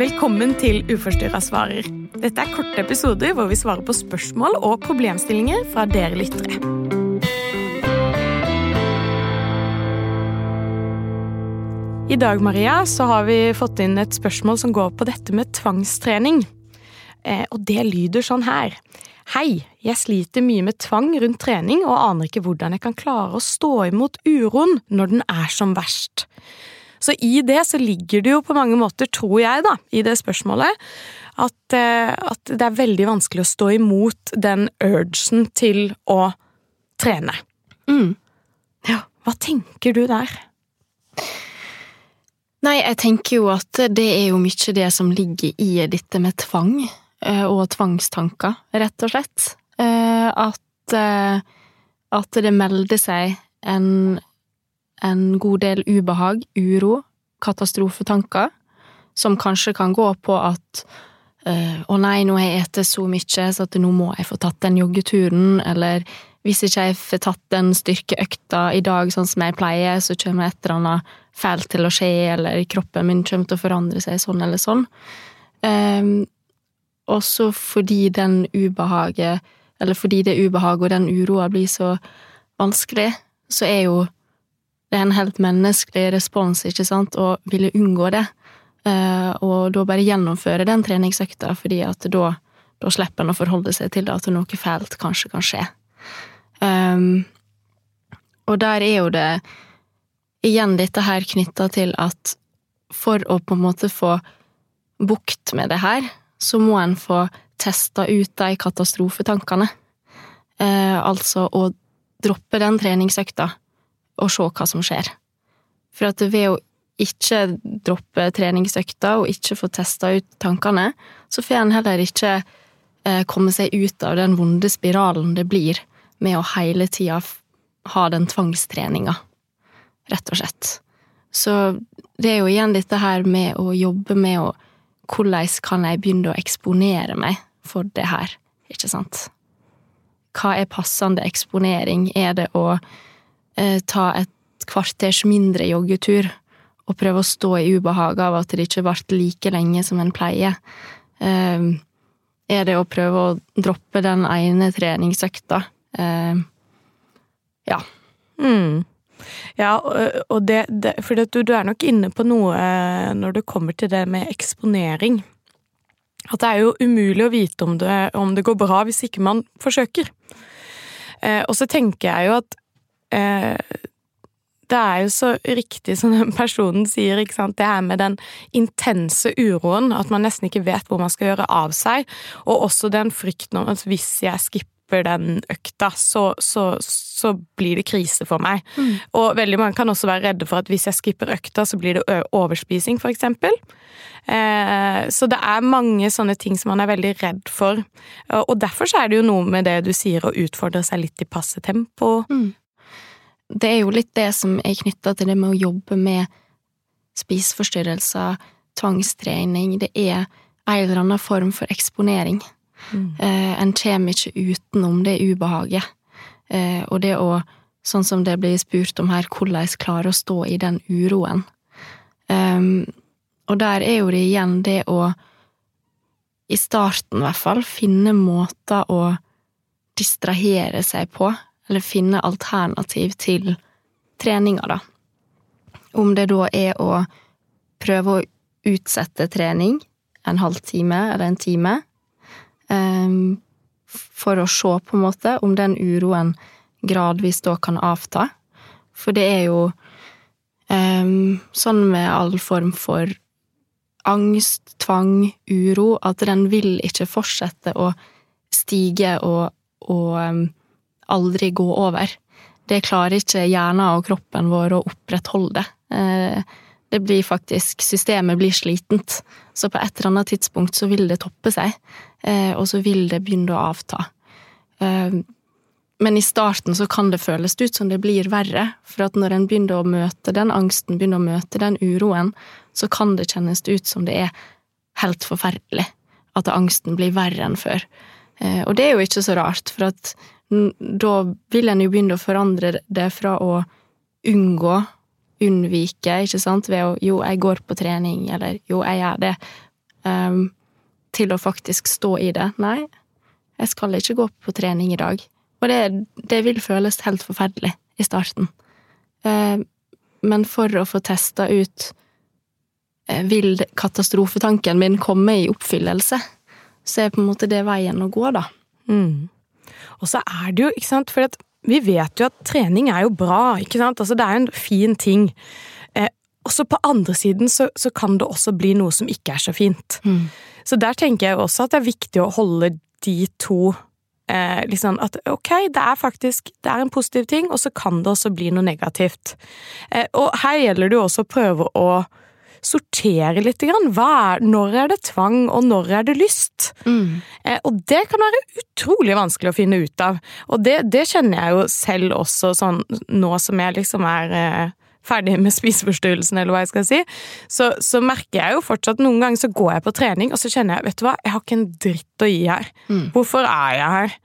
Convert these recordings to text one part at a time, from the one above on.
Velkommen til Uforstyrra svarer. Dette er korte episoder hvor vi svarer på spørsmål og problemstillinger fra dere lyttere. I dag Maria, så har vi fått inn et spørsmål som går på dette med tvangstrening. Eh, og det lyder sånn her. Hei, jeg sliter mye med tvang rundt trening og aner ikke hvordan jeg kan klare å stå imot uroen når den er som verst. Så i det så ligger det jo på mange måter, tror jeg, da, i det spørsmålet, at, eh, at det er veldig vanskelig å stå imot den urgen til å trene. Mm. Ja, hva tenker du der? Nei, jeg tenker jo at det er jo mye det som ligger i dette med tvang eh, og tvangstanker, rett og slett. Eh, at, at det melder seg en, en god del ubehag, uro, katastrofetanker, som kanskje kan gå på at å nei, nå har jeg spist så mye, så at nå må jeg få tatt den joggeturen, eller hvis ikke jeg får tatt den styrkeøkta i dag sånn som jeg pleier, så kommer et eller annet fælt til å skje, eller kroppen min kommer til å forandre seg sånn eller sånn. Um, også fordi den ubehaget, eller fordi det ubehaget og den uroa blir så vanskelig, så er jo det er en helt menneskelig respons, ikke sant, å ville unngå det. Uh, og da bare gjennomføre den treningsøkta, fordi at da, da slipper en å forholde seg til at noe fælt kanskje kan skje. Um, og der er jo det igjen dette her knytta til at for å på en måte få bukt med det her, så må en få testa ut de katastrofetankene. Eh, altså å droppe den treningsøkta og se hva som skjer. For at ved å ikke droppe treningsøkta og ikke få testa ut tankene, så får en heller ikke eh, komme seg ut av den vonde spiralen det blir med å hele tida ha den tvangstreninga rett og slett. Så det er jo igjen dette her med å jobbe med å Hvordan kan jeg begynne å eksponere meg for det her, ikke sant? Hva er passende eksponering? Er det å ta et kvarters mindre joggetur og prøve å stå i ubehaget av at det ikke ble like lenge som en pleier? Eh, er det å prøve å droppe den ene treningsøkta? Eh, ja. Mm. Ja, og det, det For du, du, er nok inne på noe eh, når det kommer til det med eksponering. At det er jo umulig å vite om det, om det går bra hvis ikke man forsøker. Eh, og så tenker jeg jo at eh, det er jo så riktig som den personen sier, ikke sant. Det her med den intense uroen, at man nesten ikke vet hvor man skal gjøre av seg. Og også den frykten om at hvis jeg skipper den økta, så, så, så blir det krise for meg. Mm. Og veldig mange kan også være redde for at hvis jeg skipper økta, så blir det overspising, for eksempel. Eh, så det er mange sånne ting som man er veldig redd for. Og derfor så er det jo noe med det du sier, å utfordre seg litt i passe tempo. Mm. Det er jo litt det som er knytta til det med å jobbe med spiseforstyrrelser, tvangstrening. Det er en eller annen form for eksponering. Mm. Eh, en kommer ikke utenom det ubehaget. Eh, og det å, sånn som det blir spurt om her, hvordan klare å stå i den uroen. Um, og der er jo det igjen det å, i starten i hvert fall, finne måter å distrahere seg på, eller finne alternativ til treninga, da. Om det da er å prøve å utsette trening en halvtime eller en time, Ehm, for å se, på en måte, om den uroen gradvis da kan avta. For det er jo um, sånn med all form for angst, tvang, uro, at den vil ikke fortsette å stige og, og um, aldri gå over. Det klarer ikke hjernen og kroppen vår å opprettholde. Uh, det blir faktisk Systemet blir slitent. Så på et eller annet tidspunkt så vil det toppe seg, eh, og så vil det begynne å avta. Eh, men i starten så kan det føles ut som det blir verre, for at når en begynner å møte den angsten, begynner å møte den uroen, så kan det kjennes ut som det er helt forferdelig. At angsten blir verre enn før. Eh, og det er jo ikke så rart, for at da vil en jo begynne å forandre det fra å unngå unnvike, ikke sant, ved å jo, jeg går på trening, eller jo, jeg gjør det, um, til å faktisk stå i det. Nei, jeg skal ikke gå på trening i dag. Og det, det vil føles helt forferdelig i starten. Uh, men for å få testa ut uh, Vil katastrofetanken min komme i oppfyllelse? Så er på en måte det veien å gå, da. Mm. Og så er det jo, ikke sant, for vi vet jo at trening er jo bra, ikke sant. Altså det er en fin ting. Eh, også på andre siden så, så, kan det også bli noe som ikke er så fint. Mm. Så der tenker jeg også at det er viktig å holde de to eh, liksom At ok, det er faktisk det er en positiv ting, og så kan det også bli noe negativt. Eh, og her gjelder det jo også å prøve å sortere litt. Er, når er det tvang, og når er det lyst? Mm. Eh, og det kan være utrolig vanskelig å finne ut av. Og det, det kjenner jeg jo selv også, sånn nå som jeg liksom er eh, ferdig med spiseforstyrrelsen, eller hva jeg skal si, så, så, merker jeg jo fortsatt Noen ganger så går jeg på trening, og så kjenner jeg vet du hva, jeg har ikke en dritt å gi her. Mm. Hvorfor er jeg her?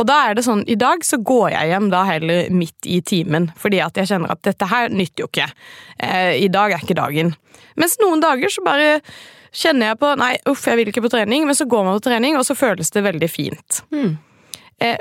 Og da er det sånn, i dag så går jeg hjem da heller midt i timen, fordi at jeg kjenner at dette her nytter jo ikke. Eh, I dag er ikke dagen. Mens noen dager så bare kjenner jeg på nei, uff, jeg vil ikke på trening, men så går man på trening, og så føles det veldig fint. Mm. Eh,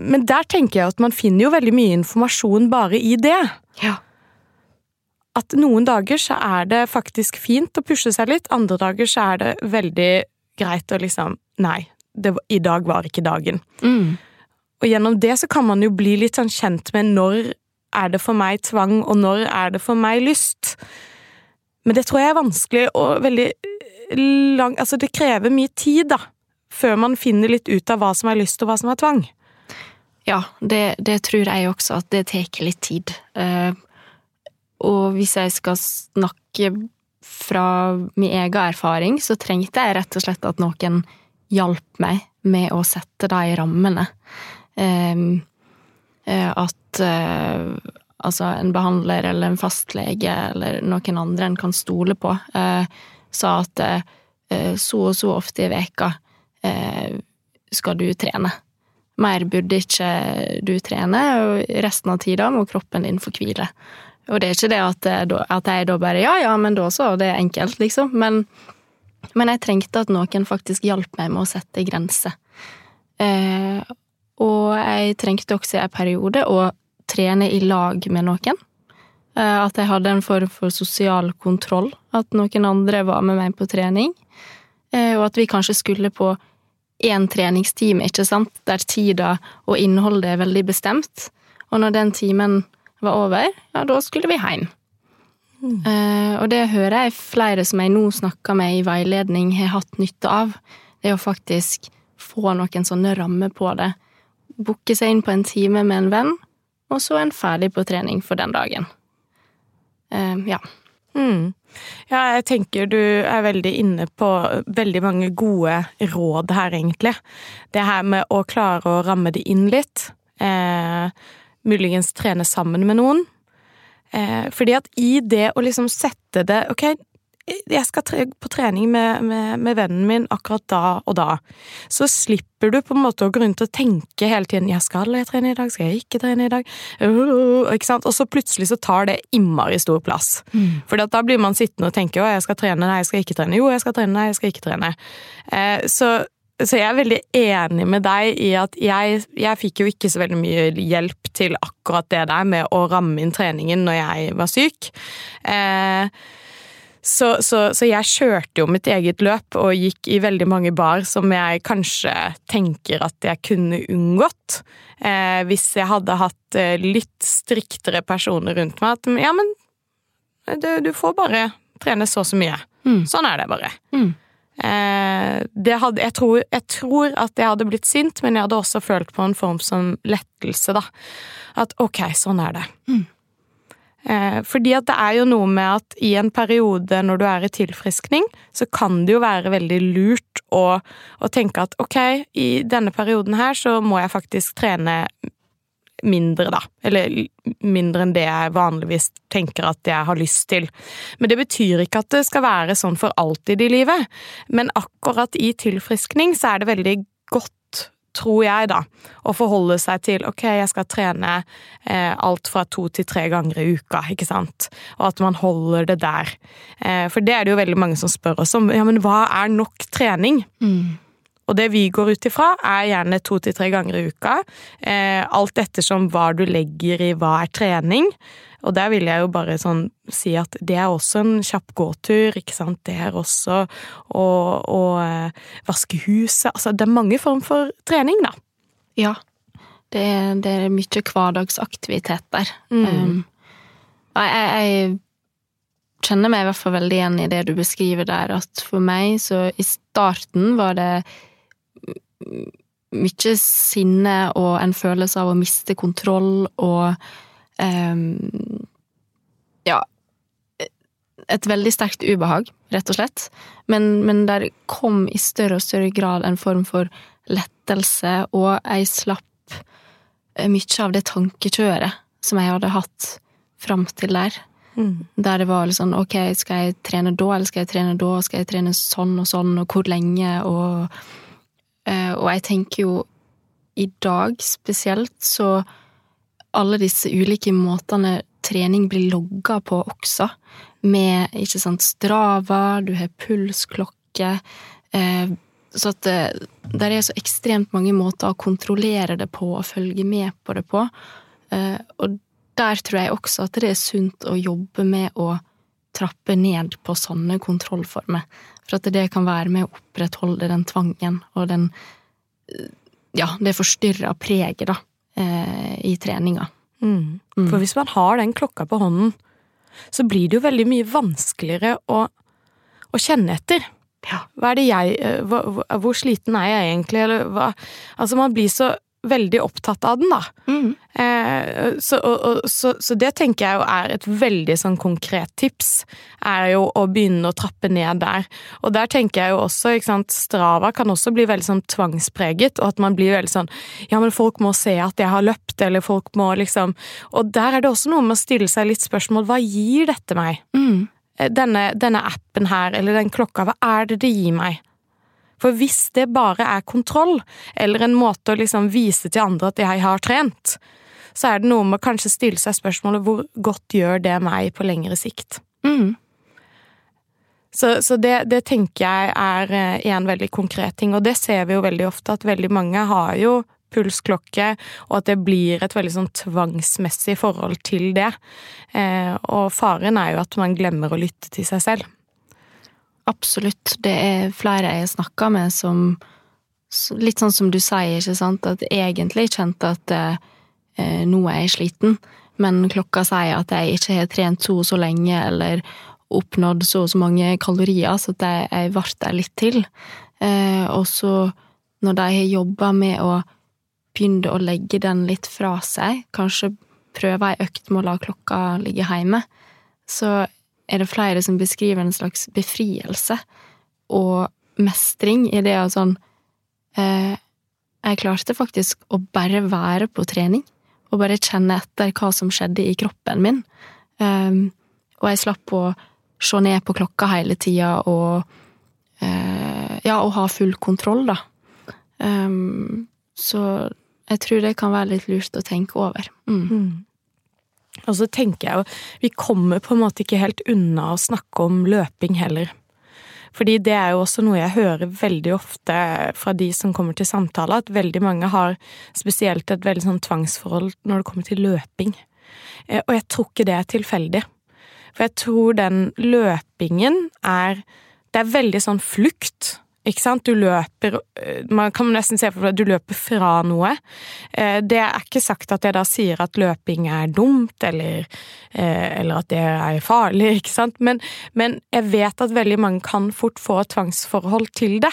men der tenker jeg at man finner jo veldig mye informasjon bare i det. Ja. At noen dager så er det faktisk fint å pushe seg litt, andre dager så er det veldig greit å liksom Nei, det, i dag var ikke dagen. Mm. Og gjennom det så kan man jo bli litt sånn kjent med når er det for meg tvang, og når er det for meg lyst. Men det tror jeg er vanskelig og veldig eh, lang Altså, det krever mye tid, da, før man finner litt ut av hva som er lyst, og hva som er tvang. Ja, det, det tror jeg også, at det tar litt tid. Uh, og hvis jeg skal snakke fra min egen erfaring, så trengte jeg rett og slett at noen hjalp meg med å sette de rammene. Uh, at uh, altså en behandler eller en fastlege eller noen andre en kan stole på, eh, sa at eh, så og så ofte i veka eh, skal du trene. Mer burde ikke du trene, og resten av tida må kroppen din få hvile. Og det er ikke det at, eh, at jeg da bare ja, ja, men da så, det er enkelt, liksom. Men, men jeg trengte at noen faktisk hjalp meg med å sette grenser. Eh, og jeg trengte også i en periode å trene i lag med noen. Eh, at jeg hadde en form for sosial kontroll. At noen andre var med meg på trening. Eh, og at vi kanskje skulle på én treningstime, ikke sant, der tida og innholdet er veldig bestemt. Og når den timen var over, ja, da skulle vi hjem. Mm. Uh, og det hører jeg flere som jeg nå snakker med i veiledning, har hatt nytte av. Det å faktisk få noen sånne rammer på det. Booke seg inn på en time med en venn, og så er en ferdig på trening for den dagen. Uh, ja. Mm. Ja, jeg tenker du er veldig inne på veldig mange gode råd her, egentlig. Det her med å klare å ramme det inn litt. Eh, muligens trene sammen med noen. Eh, fordi at i det å liksom sette det Ok, jeg skal på trening med, med, med, vennen min akkurat da og da, så slipper du på en måte å gå rundt og tenke hele tiden 'jeg skal jeg trene i dag, skal jeg ikke trene i dag', ikke sant? og så plutselig så tar det innmari stor plass. Mm. For da blir man sittende og tenke 'å, jeg skal trene', nei, jeg skal ikke trene', jo, jeg skal trene', nei, jeg skal ikke trene'. Eh, så så jeg er veldig enig med deg i at jeg, jeg, fikk jo ikke så veldig mye hjelp til akkurat det der med å ramme inn treningen når jeg var syk. Eh, så, så, så, jeg kjørte jo mitt eget løp og gikk i veldig mange bar som jeg kanskje tenker at jeg kunne unngått. Eh, hvis jeg hadde hatt eh, litt striktere personer rundt meg. At ja, men du, du får bare trene så og så mye. Mm. Sånn er det bare. Mm. Eh, det hadde, jeg, tror, jeg, tror, at jeg hadde blitt sint, men jeg hadde også følt på en form som lettelse, da. At ok, sånn er det. Mm. Eh, fordi at det er jo noe med at i en periode når du er i tilfriskning, så kan det jo være veldig lurt å, å tenke at ok, i denne perioden her så må jeg faktisk trene mindre, da. Eller mindre enn det jeg vanligvis tenker at jeg har lyst til. Men det betyr ikke at det skal være sånn for alltid i livet. Men akkurat i tilfriskning så er det veldig tror jeg, da, å forholde seg til ok, jeg skal trene eh, alt fra to til tre ganger i uka, ikke sant, og at man holder det der. Eh, for det er det jo veldig mange som spør oss om, ja, men hva er nok trening? Mm. Og det vi går ut ifra, er gjerne to til tre ganger i uka. Eh, alt ettersom hva du legger i hva er trening. Og der vil jeg jo bare sånn si at det er også en kjapp gåtur, ikke sant. Det er også å, å eh, vaske huset. Altså, det er mange form for trening, da. Ja. Det det er mye hverdagsaktivitet der. Mm. Um, jeg, jeg, jeg kjenner meg i hvert fall veldig igjen i det du beskriver der, at for meg så i starten var det mye sinne og en følelse av å miste kontroll og um, Ja, et veldig sterkt ubehag, rett og slett. Men, men der kom i større og større grad en form for lettelse, og jeg slapp mye av det tankekjøret som jeg hadde hatt fram til der. Mm. Der det var litt sånn ok, skal jeg trene da, eller skal jeg trene da, skal jeg trene sånn og sånn, og hvor lenge, og Eh, og jeg tenker jo i dag spesielt, så alle disse ulike måtene trening blir logga på også, med ikke sant, Strava, du har pulsklokke eh, Så at det, der er så ekstremt mange måter å kontrollere det på og følge med på det på. Eh, og der tror jeg også at det er sunt å jobbe med å trappe ned på sånne kontrollformer. For at det kan være med å opprettholde den tvangen og den Ja, det forstyrra preget, da, eh, i treninga. Mm. For hvis man har den klokka på hånden, så blir det jo veldig mye vanskeligere å, å kjenne etter. Ja. Hva er det jeg eh, hvor, hvor sliten er jeg egentlig, eller hva Altså, man blir så veldig opptatt av den, da. Mm. Eh, så, og, og, så, så, det tenker jeg jo er et veldig sånn konkret tips, er jo å begynne å trappe ned der. Og der tenker jeg jo også, ikke sant, Strava kan også bli veldig sånn tvangspreget, og at man blir veldig sånn ja, men folk må se at jeg har løpt, eller folk må liksom Og der er det også noe med å stille seg litt spørsmål, hva gir dette meg? Mm. Denne, denne appen her, eller den klokka, hva er det det gir meg? For hvis det bare er kontroll, eller en måte å liksom vise til andre at jeg har trent, så er det noe med å kanskje stille seg spørsmålet hvor godt gjør det meg på lengre sikt? Mm. Så, så det, det, tenker jeg er eh, en veldig konkret ting, og det ser vi jo veldig ofte, at veldig mange har jo pulsklokke, og at det blir et veldig sånn tvangsmessig forhold til det. Eh, og faren er jo at man glemmer å lytte til seg selv. Absolutt. Det er flere jeg har snakka med som Litt sånn som du sier, ikke sant, at egentlig kjente at eh, nå er jeg sliten, men klokka sier at jeg ikke har trent så og så lenge, eller oppnådd så og så mange kalorier, så at jeg, jeg ble der litt til. Eh, og så, når de har jobba med å begynne å legge den litt fra seg, kanskje prøve ei økt med å la klokka ligge hjemme, så er det flere som beskriver en slags befrielse og mestring i det at sånn eh, Jeg klarte faktisk å bare være på trening, og bare kjenne etter hva som skjedde i kroppen min. Um, og jeg slapp å se ned på klokka hele tida og eh, Ja, og ha full kontroll, da. Um, så jeg tror det kan være litt lurt å tenke over. Mm. Mm. Og så tenker jeg jo, vi kommer på en måte ikke helt unna å snakke om løping heller. Fordi det er jo også noe jeg hører veldig ofte fra de som kommer til samtale, at veldig mange har spesielt et veldig sånn tvangsforhold når det kommer til løping. Eh, og jeg tror ikke det er tilfeldig. For jeg tror den løpingen er Det er veldig sånn flukt. Ikke sant? Du løper Man kan nesten se for seg at du løper fra noe. Eh, det er ikke sagt at jeg da sier at løping er dumt, eller, eh, eller at det er farlig, ikke sant, men, men, jeg vet at veldig mange kan fort få tvangsforhold til det.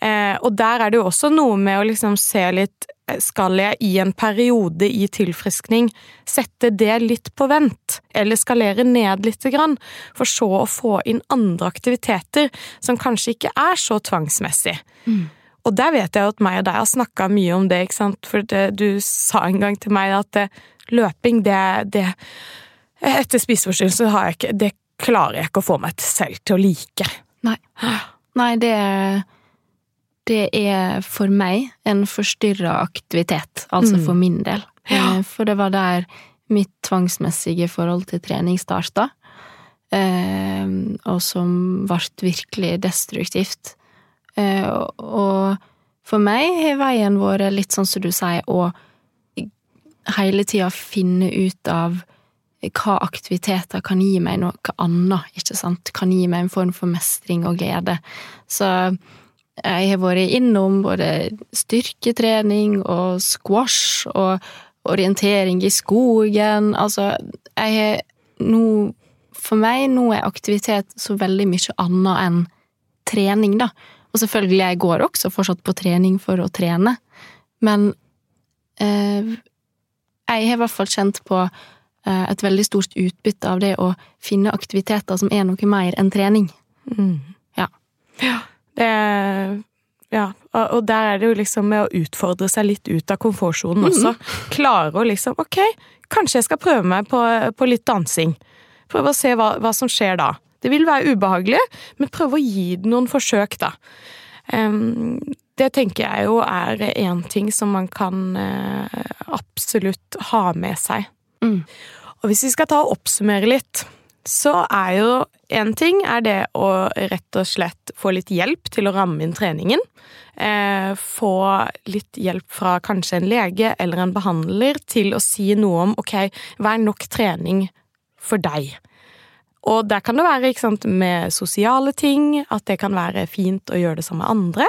Eh, og der er det jo også noe med å liksom se litt skal jeg i en periode i tilfriskning sette det litt på vent, eller skalere ned litt, for så å få inn andre aktiviteter som kanskje ikke er så tvangsmessig? Mm. Og der vet jeg at meg og deg har snakka mye om det, ikke sant, for det, du sa en gang til meg at det, løping, det, det Etter spiseforstyrrelser har jeg ikke Det klarer jeg ikke å få meg selv til å like. Nei. Nei, det det er for meg en forstyrra aktivitet, altså Mm. for min del. Ja. Eh, For det var der mitt tvangsmessige forhold til trening starta, eh, og som ble virkelig destruktivt. Eh, og- Og for meg har veien vært litt sånn som du sier, å hele tida finne ut av hva aktiviteter kan gi meg noe annet, ikke sant, kan gi meg en form for mestring og glede. Så jeg har vært innom både styrketrening og squash og orientering i skogen, altså, jeg har nå For meg nå er aktivitet så veldig mye annet enn trening, da. Og selvfølgelig, jeg går også fortsatt på trening for å trene, men eh, jeg har i hvert fall kjent på eh, et veldig stort utbytte av det å finne aktiviteter som er noe mer enn trening. Mm. Ja. Ja. Det, ja. Og der er det jo liksom med å utfordre seg litt ut av komfortsonen også. Klare å liksom Ok, kanskje jeg skal prøve meg på, på litt dansing. Prøve å se hva, hva som skjer da. Det vil være ubehagelig, men prøve å gi det noen forsøk, da. Um, det tenker jeg jo er én ting som man kan uh, absolutt ha med seg. Mm. Og hvis vi skal ta og oppsummere litt, så er jo én ting er det å rett og slett få litt hjelp til å ramme inn treningen. Eh, få litt hjelp fra kanskje en lege eller en behandler til å si noe om ok, hva er nok trening for deg? Og der kan det være sant, med sosiale ting, at det kan være fint å gjøre det sammen med andre.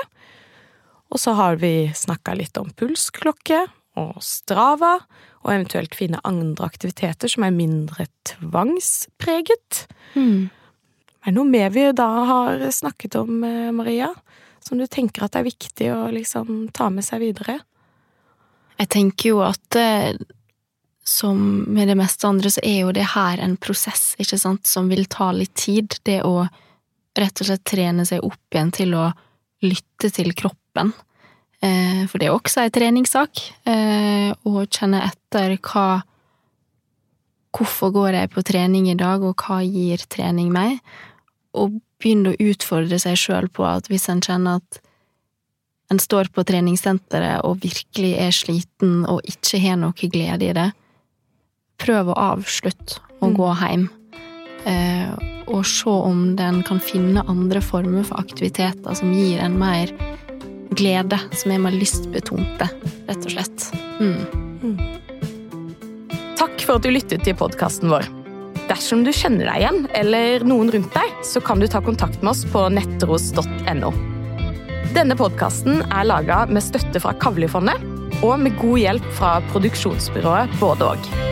Og så har vi snakka litt om pulsklokke og Strava, og eventuelt finne andre aktiviteter som er mindre tvangspreget. Mm. Er det noe mer vi da har snakket om, eh, Maria, som du tenker at er viktig å liksom ta med seg videre? Jeg tenker jo at eh, som med det meste andre, så er jo det her en prosess, ikke sant, som vil ta litt tid. Det å rett og slett trene seg opp igjen til å lytte til kroppen. Eh, for det er også ei treningssak. Eh, å kjenne etter hva Hvorfor går jeg på trening i dag, og hva gir trening meg? Og begynne å utfordre seg sjøl på at hvis en kjenner at en står på treningssenteret og virkelig er sliten og ikke har noe glede i det, prøv å avslutte og Mm. gå hjem. Eh, og se om den kan finne andre former for aktiviteter som gir en mer glede, som er mer lystbetonte, rett og slett. Mm. Takk for at du lyttet til podkasten vår. Dersom du kjenner deg igjen, eller noen rundt deg, så kan du ta kontakt med oss på nettros.no. Denne podkasten er laga med støtte fra Kavlifondet og med god hjelp fra produksjonsbyrået Både og.